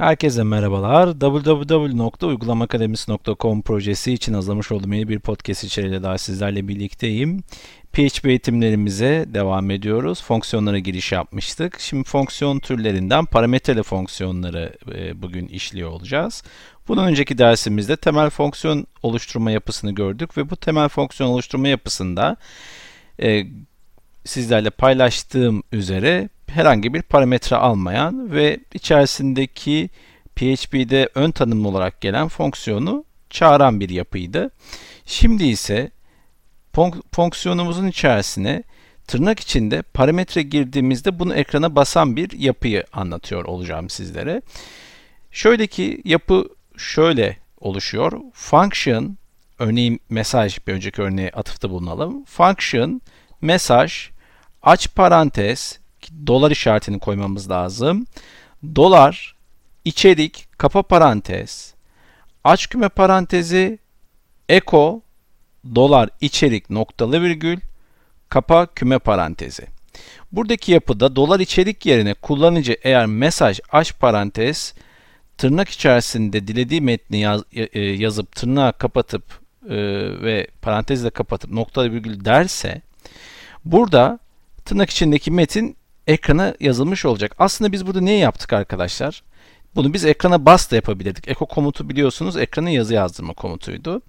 Herkese merhabalar. www.uygulamakademisi.com projesi için hazırlamış olduğum yeni bir podcast içeriğiyle daha sizlerle birlikteyim. PHP eğitimlerimize devam ediyoruz. Fonksiyonlara giriş yapmıştık. Şimdi fonksiyon türlerinden parametreli fonksiyonları e, bugün işliyor olacağız. Bundan önceki dersimizde temel fonksiyon oluşturma yapısını gördük ve bu temel fonksiyon oluşturma yapısında e, sizlerle paylaştığım üzere herhangi bir parametre almayan ve içerisindeki PHP'de ön tanımlı olarak gelen fonksiyonu çağıran bir yapıydı. Şimdi ise fonksiyonumuzun içerisine tırnak içinde parametre girdiğimizde bunu ekrana basan bir yapıyı anlatıyor olacağım sizlere. Şöyle ki yapı şöyle oluşuyor. Function, örneğin mesaj bir önceki örneğe atıfta bulunalım. Function, mesaj, aç parantez, dolar işaretini koymamız lazım. Dolar, içerik, kapa parantez, aç küme parantezi, eko, dolar içerik noktalı virgül, kapa küme parantezi. Buradaki yapıda dolar içerik yerine kullanıcı eğer mesaj aç parantez tırnak içerisinde dilediği metni yaz, e, yazıp tırnağı kapatıp e, ve parantezle kapatıp noktalı virgül derse burada tırnak içindeki metin ekrana yazılmış olacak. Aslında biz burada ne yaptık arkadaşlar? Bunu biz ekrana bas da yapabilirdik. Eko komutu biliyorsunuz ekrana yazı yazdırma komutuydu.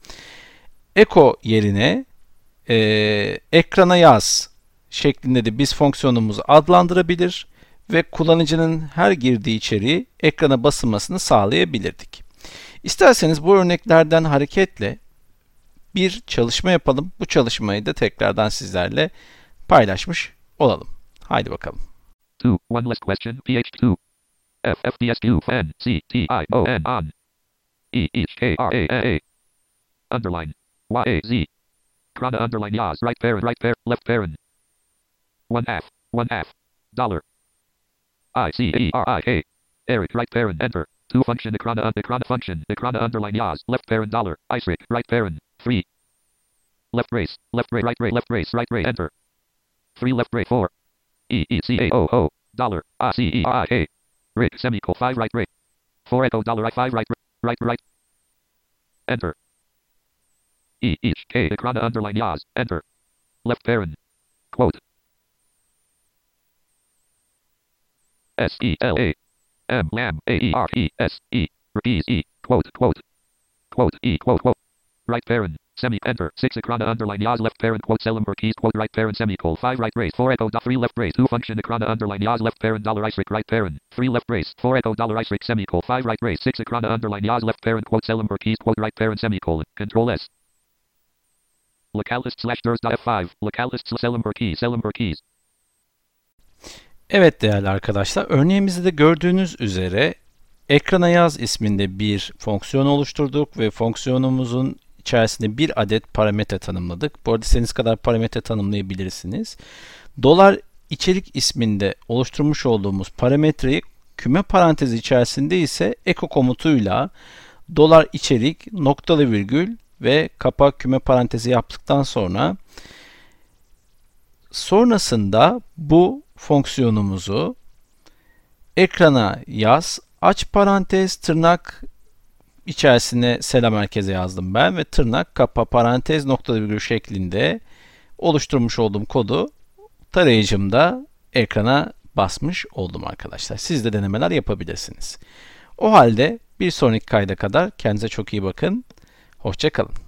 Eko yerine e, ekrana yaz şeklinde de biz fonksiyonumuzu adlandırabilir ve kullanıcının her girdiği içeriği ekrana basılmasını sağlayabilirdik. İsterseniz bu örneklerden hareketle bir çalışma yapalım. Bu çalışmayı da tekrardan sizlerle paylaşmış olalım. Haydi bakalım. 2. One less question. PH2. F F D S Q N C T I O N on. E H K R A A. Underline. Y A Z. Krana underline yaz. Right parent. Right parent. Left parent. One F. One F. Dollar. I C E R I A. Eric. Right parent. Enter. Two function. Ekrana. Ekrana function. Ekrana underline yaz. Left parent. Dollar. Isaac. Right parent. Three. Left race. Left race. Right race. Left race. Right race. Enter. Three left race. Four. E E C A O O dollar I C E I A. Rick semicolon five right rate. Four echo dollar I five right right right. Enter. E H K Ekrana underline Yaz. Enter. Left parent quote. S E L A. M Lam A E R E S E. Repeat E. Quote quote. Quote E quote quote. Right parent Semi enter. 6 Ekrana underline Yaz left parent quote Selimber keys quote right parent semicolon 5 right race 4 echo dot 3 left race 2 function Ekrana underline Yaz left parent dollar Isaac right parent. 3 left race 4 echo dollar Isaac semicolon 5 right race 6 Ekrana underline Yaz left parent quote Selimber keys quote right parent semicolon control S. Localist slash dot F5 localist Selimber key Selimber keys. Evet değerli arkadaşlar örneğimizde de gördüğünüz üzere ekrana yaz isminde bir fonksiyon oluşturduk ve fonksiyonumuzun içerisinde bir adet parametre tanımladık. Bu arada istediğiniz kadar parametre tanımlayabilirsiniz. Dolar içerik isminde oluşturmuş olduğumuz parametreyi küme parantezi içerisinde ise eko komutuyla dolar içerik noktalı virgül ve kapa küme parantezi yaptıktan sonra sonrasında bu fonksiyonumuzu ekrana yaz aç parantez tırnak içerisine selam merkeze yazdım ben ve tırnak kapa parantez noktalı virgül şeklinde oluşturmuş olduğum kodu tarayıcımda ekrana basmış oldum arkadaşlar. Siz de denemeler yapabilirsiniz. O halde bir sonraki kayda kadar kendinize çok iyi bakın. Hoşçakalın.